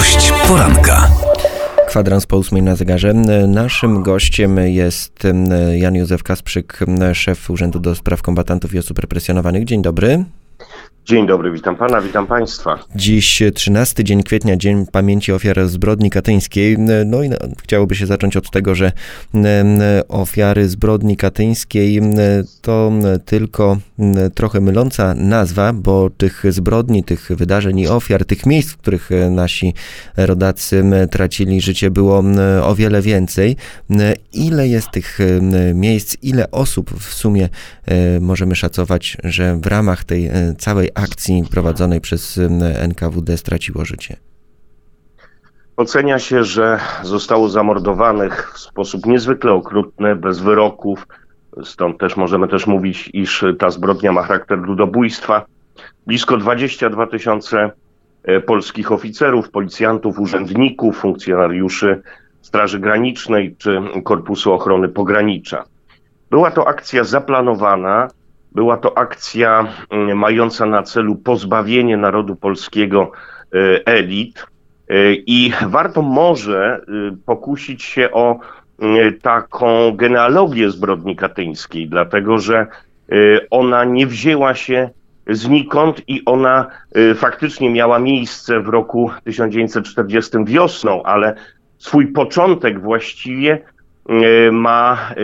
Gość poranka. Kwadrans po ósmej na zegarze. Naszym gościem jest Jan Józef Kasprzyk, szef Urzędu do Spraw Kombatantów i Osób Represjonowanych. Dzień dobry. Dzień dobry, witam pana, witam państwa. Dziś 13 dzień kwietnia, Dzień Pamięci Ofiar Zbrodni Katyńskiej. No i chciałoby się zacząć od tego, że ofiary zbrodni katyńskiej to tylko trochę myląca nazwa, bo tych zbrodni, tych wydarzeń i ofiar, tych miejsc, w których nasi rodacy tracili życie było o wiele więcej. Ile jest tych miejsc, ile osób w sumie możemy szacować, że w ramach tej całej akcji prowadzonej przez NKWD straciło życie? Ocenia się, że zostało zamordowanych w sposób niezwykle okrutny, bez wyroków. Stąd też możemy też mówić, iż ta zbrodnia ma charakter ludobójstwa. Blisko 22 tysiące e, polskich oficerów, policjantów, urzędników, funkcjonariuszy Straży Granicznej czy Korpusu Ochrony Pogranicza. Była to akcja zaplanowana, była to akcja mm, mająca na celu pozbawienie narodu polskiego e, elit e, i warto może y, pokusić się o y, taką genealogię zbrodni katyńskiej, dlatego że y, ona nie wzięła się znikąd i ona faktycznie miała miejsce w roku 1940 wiosną, ale swój początek właściwie ma e,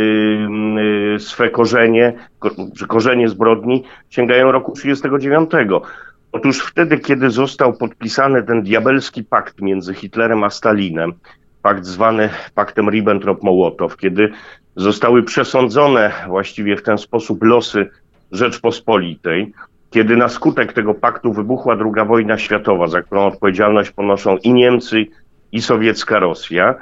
e, swe korzenie, korzenie zbrodni sięgają roku 1939. Otóż wtedy, kiedy został podpisany ten diabelski pakt między Hitlerem a Stalinem, pakt zwany paktem Ribbentrop-Mołotow, kiedy zostały przesądzone właściwie w ten sposób losy Rzeczpospolitej, kiedy na skutek tego paktu wybuchła II wojna światowa, za którą odpowiedzialność ponoszą i Niemcy, i sowiecka Rosja,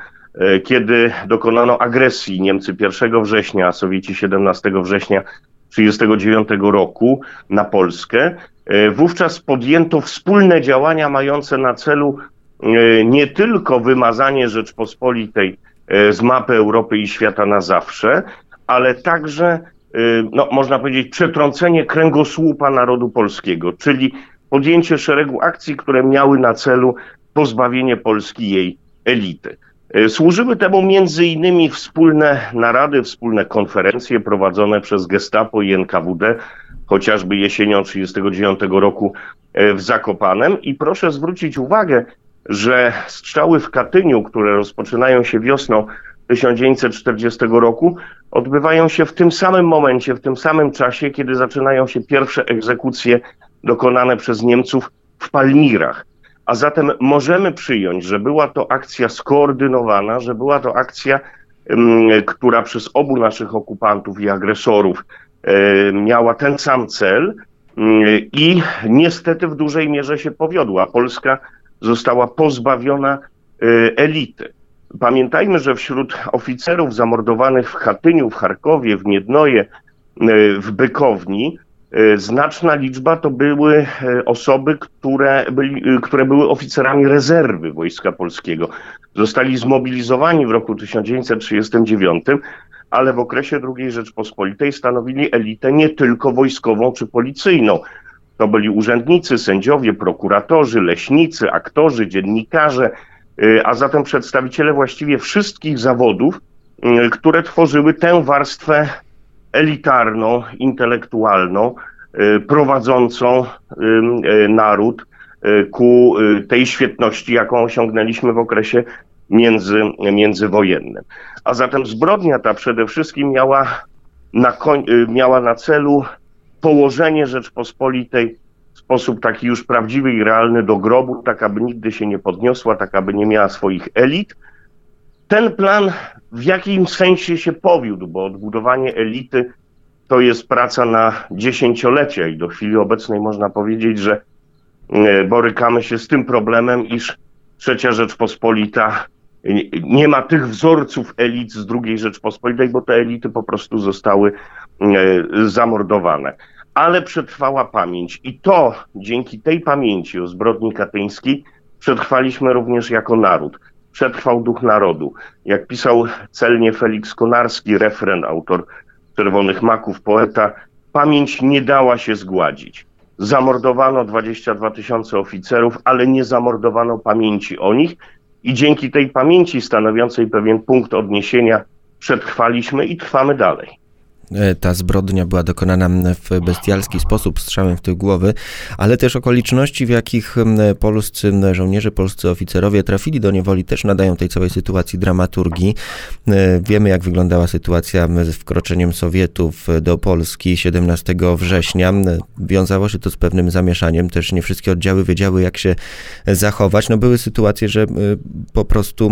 kiedy dokonano agresji Niemcy 1 września, a Sowieci 17 września 1939 roku na Polskę, e, wówczas podjęto wspólne działania mające na celu e, nie tylko wymazanie Rzeczpospolitej z mapy Europy i świata na zawsze, ale także, no, można powiedzieć, przetrącenie kręgosłupa narodu polskiego, czyli podjęcie szeregu akcji, które miały na celu pozbawienie Polski jej elity. E, służyły temu między innymi wspólne narady, wspólne konferencje prowadzone przez Gestapo i NKWD, chociażby jesienią 1939 roku e, w Zakopanem. I proszę zwrócić uwagę, że strzały w Katyniu, które rozpoczynają się wiosną 1940 roku, odbywają się w tym samym momencie, w tym samym czasie, kiedy zaczynają się pierwsze egzekucje dokonane przez Niemców w Palmirach. A zatem możemy przyjąć, że była to akcja skoordynowana, że była to akcja, która przez obu naszych okupantów i agresorów miała ten sam cel i niestety w dużej mierze się powiodła. Polska została pozbawiona e, elity. Pamiętajmy, że wśród oficerów zamordowanych w Chatyniu, w Charkowie, w Miednoje, e, w Bykowni E, znaczna liczba to były e, osoby, które, byli, e, które były oficerami rezerwy Wojska Polskiego. Zostali zmobilizowani w roku 1939, ale w okresie II Rzeczpospolitej stanowili elitę nie tylko wojskową czy policyjną. To byli urzędnicy, sędziowie, prokuratorzy, leśnicy, aktorzy, dziennikarze, a zatem przedstawiciele właściwie wszystkich zawodów, które tworzyły tę warstwę elitarną, intelektualną, y, prowadzącą y, naród y, ku tej świetności, jaką osiągnęliśmy w okresie między, międzywojennym. A zatem zbrodnia ta przede wszystkim miała na, miała na celu położenie Rzeczpospolitej w sposób taki już prawdziwy i realny do grobu, tak aby nigdy się nie podniosła, tak aby nie miała swoich elit. Ten plan w jakimś sensie się powiódł, bo odbudowanie elity to jest praca na dziesięciolecia i do chwili obecnej można powiedzieć, że e, borykamy się z tym problemem, iż trzecia Rzeczpospolita nie ma tych wzorców elit z drugiej Rzeczpospolitej, bo te elity po prostu zostały e, zamordowane. Ale przetrwała pamięć i to dzięki tej pamięci o zbrodni katyńskiej przetrwaliśmy również jako naród przetrwał duch narodu. Jak pisał celnie Felix Konarski, refren, autor Czerwonych Maków, poeta, pamięć nie dała się zgładzić. Zamordowano 22 tysiące oficerów, ale nie zamordowano pamięci o nich i dzięki tej pamięci stanowiącej pewien punkt odniesienia przetrwaliśmy i trwamy dalej. E, ta zbrodnia była dokonana w bestialski sposób, strzałem w tył głowy, ale też okoliczności, w jakich polscy żołnierze, polscy oficerowie trafili do niewoli, też nadają tej całej sytuacji dramaturgii. E, wiemy, jak wyglądała sytuacja z wkroczeniem Sowietów do Polski 17 września. Wiązało się to z pewnym zamieszaniem, też nie wszystkie oddziały wiedziały, jak się zachować. No, były sytuacje, że po prostu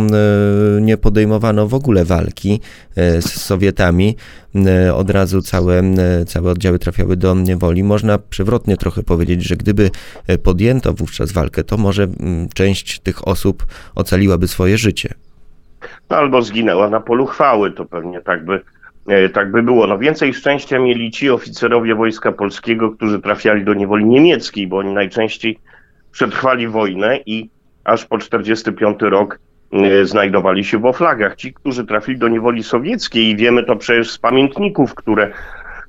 nie podejmowano w ogóle walki e, z Sowietami od razu całe, całe oddziały trafiały do niewoli. Można przewrotnie trochę powiedzieć, że gdyby e, podjęto wówczas walkę, to może część tych osób ocaliłaby swoje życie. No, albo zginęła na polu chwały, to pewnie tak by, e, tak by było. No więcej szczęścia mieli ci oficerowie Wojska Polskiego, którzy trafiali do niewoli niemieckiej, bo oni najczęściej przetrwali wojnę i aż po 45 rok E, znajdowali się w oflagach. Ci, którzy trafili do niewoli sowieckiej i wiemy to przecież z pamiętników, które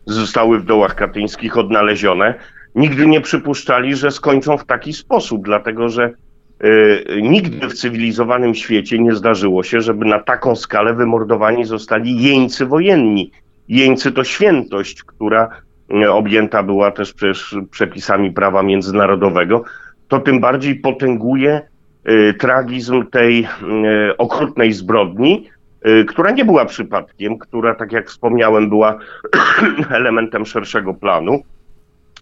zostały w dołach katyńskich odnalezione, nigdy nie przypuszczali, że skończą w taki sposób, dlatego że y, nigdy w cywilizowanym świecie nie zdarzyło się, żeby na taką skalę wymordowani zostali jeńcy wojenni. Jeńcy to świętość, która e, objęta była też przecież przepisami prawa międzynarodowego. To tym bardziej potęguje Y, tragizm tej y, okrutnej zbrodni, y, która nie była przypadkiem, która, tak jak wspomniałem, była elementem szerszego planu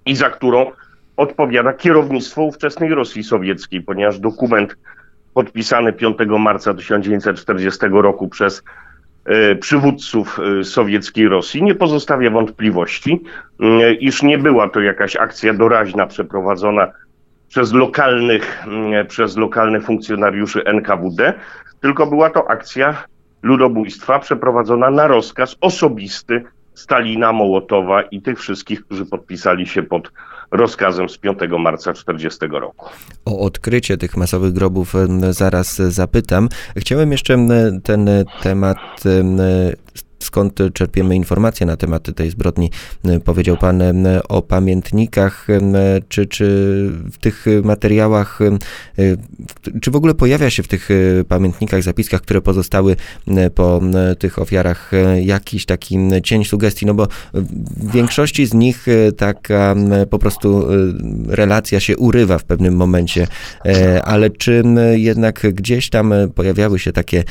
i za którą odpowiada kierownictwo ówczesnej Rosji Sowieckiej, ponieważ dokument podpisany 5 marca 1940 roku przez przywódców sowieckiej Rosji nie pozostawia wątpliwości, iż nie była to jakaś akcja doraźna przeprowadzona przez lokalnych, mm, przez lokalnych funkcjonariuszy NKWD, tylko była to akcja ludobójstwa przeprowadzona na rozkaz osobisty Stalina, Mołotowa i tych wszystkich, którzy podpisali się pod rozkazem z 5 marca 1940 roku. O odkrycie tych masowych grobów zaraz zapytam. Chciałem jeszcze ten temat skąd czerpiemy informacje na temat tej zbrodni. Powiedział Pan o pamiętnikach, czy, czy w tych materiałach, czy w ogóle pojawia się w tych pamiętnikach, zapiskach, które pozostały po tych ofiarach jakiś taki cień sugestii, no bo w większości z nich taka po prostu relacja się urywa w pewnym momencie, ale czy jednak gdzieś tam pojawiały się takie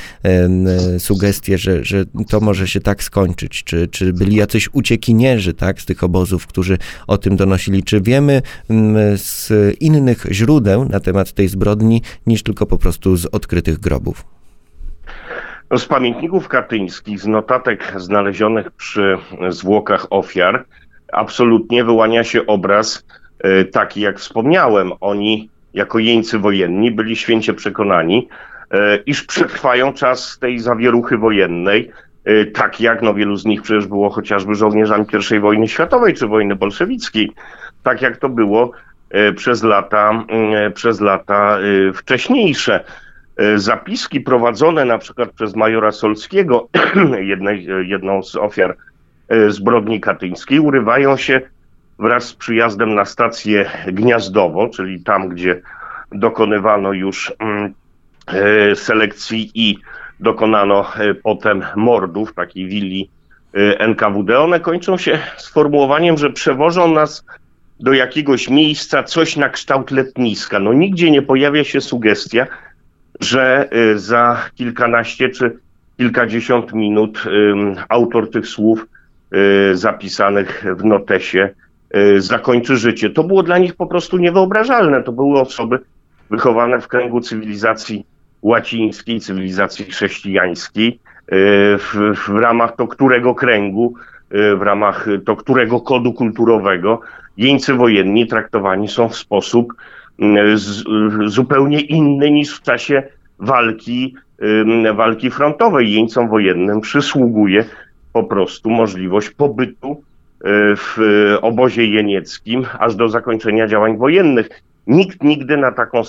sugestie, że, że to może się tak skończyć? Czy, czy byli jacyś uciekinierzy tak, z tych obozów, którzy o tym donosili? Czy wiemy mm, z innych źródeł na temat tej zbrodni, niż tylko po prostu z odkrytych grobów? Z pamiętników katyńskich, z notatek znalezionych przy zwłokach ofiar, absolutnie wyłania się obraz e, taki, jak wspomniałem. Oni, jako jeńcy wojenni, byli święcie przekonani, e, iż przetrwają czas tej zawieruchy wojennej, Y, tak jak no wielu z nich przecież było chociażby żołnierzami I wojny światowej czy wojny bolszewickiej, tak jak to było y, przez lata, y, przez lata wcześniejsze. Zapiski prowadzone na przykład przez majora Solskiego, jednej, jedną z ofiar zbrodni katyńskiej, urywają się wraz z przyjazdem na stację Gniazdowo, czyli tam, gdzie dokonywano już mm, selekcji i dokonano e, potem mordów, takiej willi e, NKWD, one kończą się sformułowaniem, że przewożą nas do jakiegoś miejsca coś na kształt letniska. No nigdzie nie pojawia się sugestia, że e, za kilkanaście czy kilkadziesiąt minut autor tych słów zapisanych w notesie zakończy życie. To było dla nich po prostu niewyobrażalne. To były osoby wychowane w kręgu cywilizacji łacińskiej, cywilizacji chrześcijańskiej, e, w, w ramach to którego kręgu, e, w ramach to którego kodu kulturowego jeńcy wojenni traktowani są w sposób z, zupełnie inny niż w czasie walki, walki frontowej. Jeńcom wojennym przysługuje po prostu możliwość pobytu w obozie jenieckim aż do zakończenia działań wojennych. Nikt nigdy na taką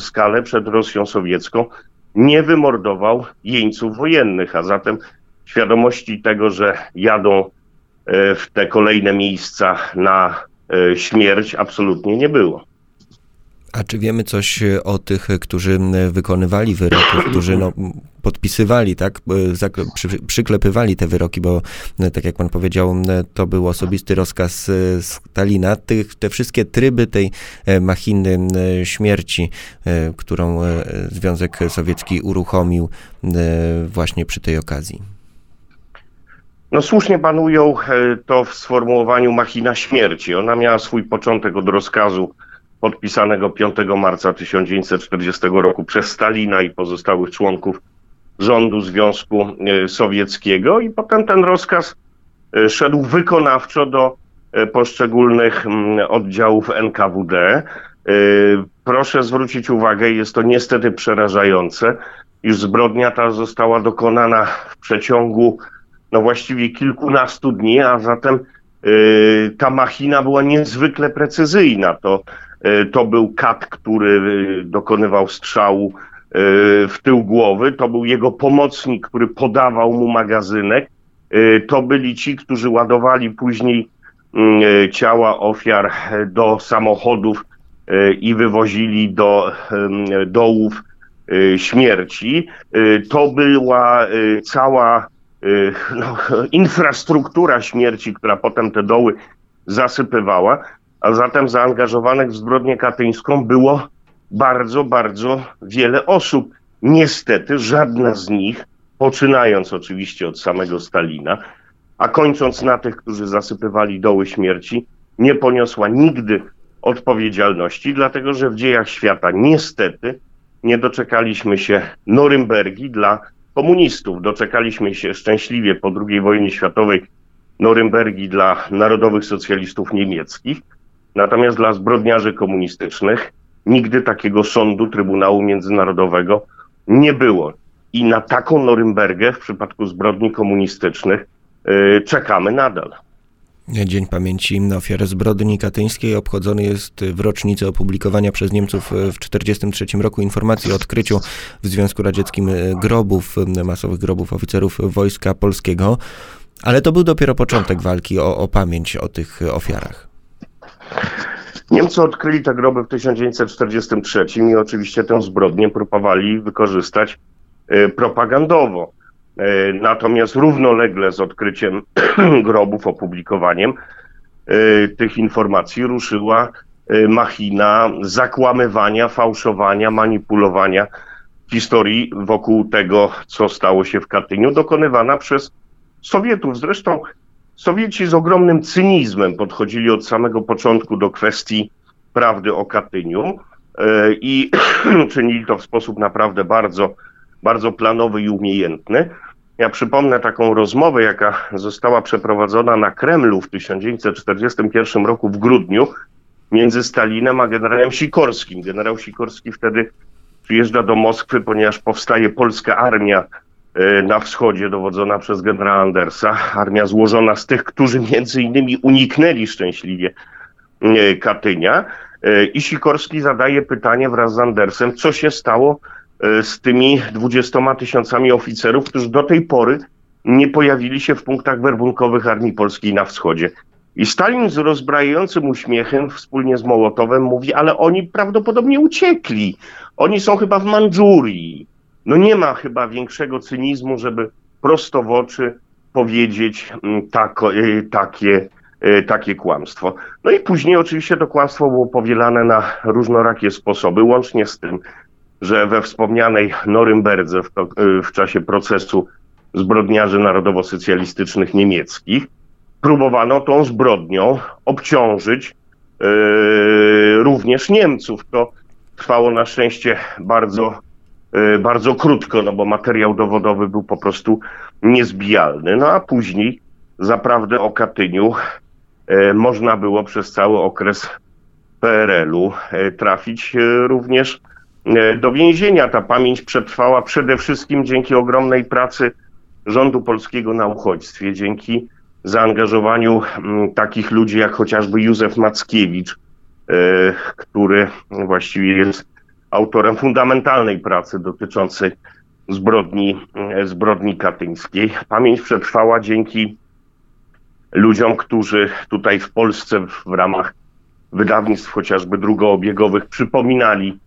skalę przed Rosją sowiecką nie wymordował jeńców wojennych, a zatem świadomości tego, że jadą e, w te kolejne miejsca na śmierć absolutnie nie było. A czy wiemy coś o tych, którzy wykonywali wyroki, którzy no, podpisywali, tak, przy, przyklepywali te wyroki, bo tak jak pan powiedział, to był osobisty rozkaz Stalina. Tych, te wszystkie tryby tej machiny śmierci, którą Związek Sowiecki uruchomił właśnie przy tej okazji. No słusznie pan ujął to w sformułowaniu machina śmierci. Ona miała swój początek od rozkazu podpisanego 5 marca 1940 roku przez Stalina i pozostałych członków rządu Związku e, Sowieckiego i potem ten rozkaz e, szedł wykonawczo do e, poszczególnych oddziałów NKWD. Proszę zwrócić uwagę, jest to niestety przerażające, iż zbrodnia ta została dokonana w przeciągu no właściwie kilkunastu dni, a zatem ta machina była niezwykle precyzyjna. To to był kat, który dokonywał strzału w tył głowy. To był jego pomocnik, który podawał mu magazynek. To byli ci, którzy ładowali później mm, ciała ofiar do samochodów i wywozili do dołów śmierci. To była cała no, infrastruktura śmierci, która potem te doły zasypywała a zatem zaangażowanych w zbrodnię katyńską było bardzo, bardzo wiele osób. Niestety żadna z nich, poczynając oczywiście od samego Stalina, a kończąc na tych, którzy zasypywali doły śmierci, nie poniosła nigdy odpowiedzialności, dlatego że w dziejach świata niestety nie doczekaliśmy się Norymbergi dla komunistów. Doczekaliśmy się szczęśliwie po II wojnie światowej Norymbergi dla narodowych socjalistów niemieckich, Natomiast dla zbrodniarzy komunistycznych nigdy takiego sądu Trybunału Międzynarodowego nie było. I na taką Norymbergę w przypadku zbrodni komunistycznych yy, czekamy nadal. Dzień Pamięci Ofiar Zbrodni Katyńskiej obchodzony jest w rocznicę opublikowania przez Niemców w 1943 roku informacji o odkryciu w Związku Radzieckim grobów, masowych grobów oficerów Wojska Polskiego. Ale to był dopiero początek walki o, o pamięć o tych ofiarach. Niemcy odkryli te groby w 1943 i oczywiście tę zbrodnię próbowali wykorzystać e, propagandowo. E, natomiast równolegle z odkryciem grobów, opublikowaniem e, tych informacji ruszyła machina zakłamywania, fałszowania, manipulowania historii wokół tego, co stało się w Katyniu, dokonywana przez Sowietów. Zresztą Sowieci z ogromnym cynizmem podchodzili od samego początku do kwestii prawdy o Katyniu e, i czynili to w sposób naprawdę bardzo, bardzo planowy i umiejętny. Ja przypomnę taką rozmowę, jaka została przeprowadzona na Kremlu w 1941 roku w grudniu między Stalinem a generałem Sikorskim. Generał Sikorski wtedy przyjeżdża do Moskwy, ponieważ powstaje polska armia na wschodzie dowodzona przez generała Andersa, armia złożona z tych, którzy między innymi uniknęli szczęśliwie e, Katynia. E, I Sikorski zadaje pytanie wraz z Andersem, co się stało z tymi dwudziestoma tysiącami oficerów, którzy do tej pory nie pojawili się w punktach werbunkowych Armii Polskiej na wschodzie. I Stalin z rozbrajającym uśmiechem wspólnie z Mołotowem mówi, ale oni prawdopodobnie uciekli. Oni są chyba w Mandżurii. No nie ma chyba większego cynizmu, żeby prosto w oczy powiedzieć mm, y, takie, y, takie kłamstwo. No i później oczywiście to kłamstwo było powielane na różnorakie sposoby, łącznie z tym, że we wspomnianej Norymberdze w, to, y, w czasie procesu zbrodniarzy narodowo-socjalistycznych niemieckich próbowano tą zbrodnią obciążyć yy, również Niemców. To trwało na szczęście bardzo bardzo krótko, no bo materiał dowodowy był po prostu niezbijalny. No a później zaprawdę o Katyniu e, można było przez cały okres PRL-u e, trafić również do więzienia. Ta pamięć przetrwała przede wszystkim dzięki ogromnej pracy rządu polskiego na uchodźstwie, dzięki zaangażowaniu takich ludzi jak chociażby Józef Mackiewicz, który właściwie jest autorem fundamentalnej pracy dotyczącej zbrodni, e, zbrodni katyńskiej. Pamięć przetrwała dzięki ludziom, którzy tutaj w Polsce w ramach wydawnictw chociażby drugoobiegowych przypominali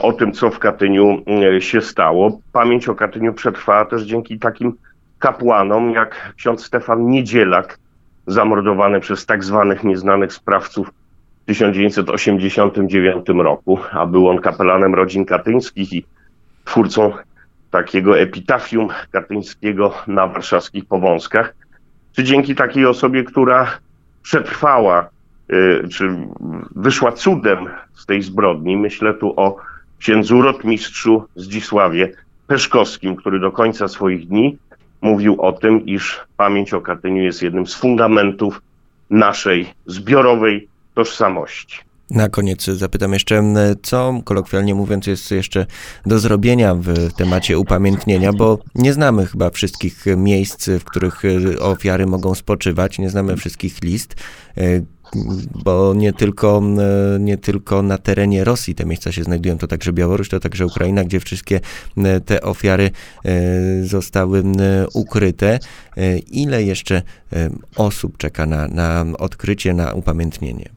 o tym, co w Katyniu się stało. Pamięć o Katyniu przetrwała też dzięki takim kapłanom jak ksiądz Stefan Niedzielak, zamordowany przez tak zwanych nieznanych sprawców w 1989 roku, a był on kapelanem rodzin katyńskich i twórcą takiego epitafium katyńskiego na warszawskich Powązkach. Czy dzięki takiej osobie, która przetrwała, y, czy wyszła cudem z tej zbrodni, myślę tu o księdzu rotmistrzu Zdzisławie Peszkowskim, który do końca swoich dni mówił o tym, iż pamięć o Katyniu jest jednym z fundamentów naszej zbiorowej tożsamości. Na koniec zapytam jeszcze, co kolokwialnie mówiąc jest jeszcze do zrobienia w temacie upamiętnienia, bo nie znamy chyba wszystkich miejsc, w których ofiary mogą spoczywać, nie znamy wszystkich list bo nie tylko, e, nie tylko na terenie Rosji te miejsca się znajdują, to także Białoruś, to także Ukraina, gdzie wszystkie e, te ofiary e, zostały ukryte. Ile jeszcze osób czeka na, na odkrycie, na upamiętnienie?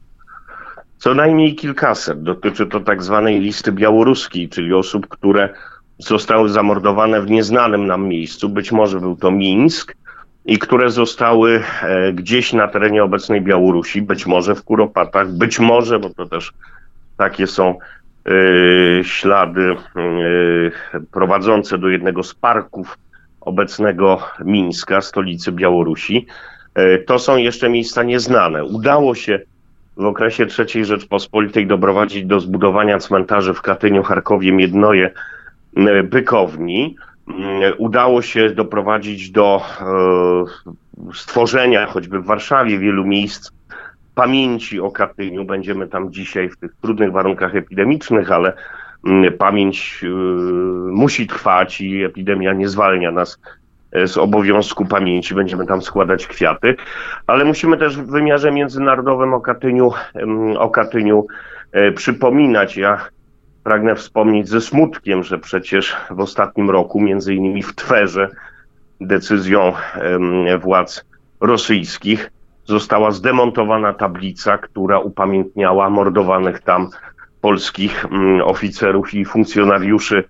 Co najmniej kilkaset. Dotyczy to tak zwanej listy białoruskiej, czyli osób, które zostały zamordowane w nieznanym nam miejscu. Być może był to Mińsk, i które zostały e, gdzieś na terenie obecnej Białorusi, być może w Kuropatach, być może, bo to też takie są e, ślady e, prowadzące do jednego z parków obecnego Mińska, stolicy Białorusi. To są jeszcze miejsca nieznane. Udało się w okresie III Rzeczpospolitej doprowadzić do zbudowania cmentarzy w Katyniu, Charkowie, Miednoje, Bykowni. Mm, udało się doprowadzić do e, stworzenia choćby w Warszawie wielu miejsc pamięci o Katyniu. Będziemy tam dzisiaj w tych trudnych warunkach epidemicznych, ale mm, pamięć e, musi trwać i epidemia nie zwalnia nas e, z obowiązku pamięci. Będziemy tam składać kwiaty, ale musimy też w wymiarze międzynarodowym o Katyniu, o Katyniu przypominać. Ja pragnę wspomnieć ze smutkiem, że przecież w ostatnim roku, między innymi w Twerze, decyzją władz rosyjskich została zdemontowana tablica, która upamiętniała mordowanych tam polskich mm, oficerów i funkcjonariuszy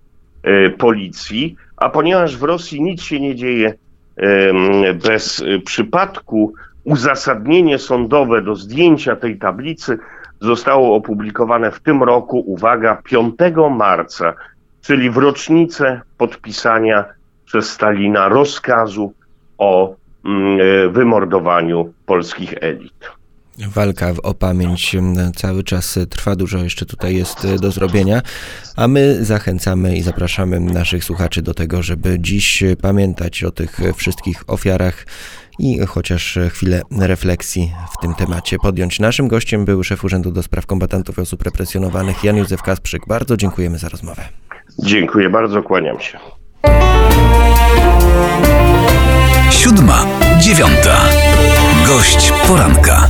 e, policji. A ponieważ w Rosji nic się nie dzieje bez przypadku, uzasadnienie sądowe do zdjęcia tej tablicy zostało opublikowane w tym roku, uwaga, 5 marca, czyli w rocznicę podpisania przez Stalina rozkazu o mm, e, wymordowaniu polskich elit. Walka o pamięć cały czas trwa, dużo jeszcze tutaj jest e, do zrobienia, a my zachęcamy i zapraszamy naszych słuchaczy do tego, żeby dziś pamiętać o tych wszystkich ofiarach i chociaż chwilę refleksji w tym temacie podjąć. Naszym gościem był szef Urzędu do Spraw Kombatantów i Osób Represjonowanych Jan Józef Kasprzyk. Bardzo dziękujemy za rozmowę. Dziękuję bardzo, kłaniam się. Siódma, dziewiąta. Gość poranka.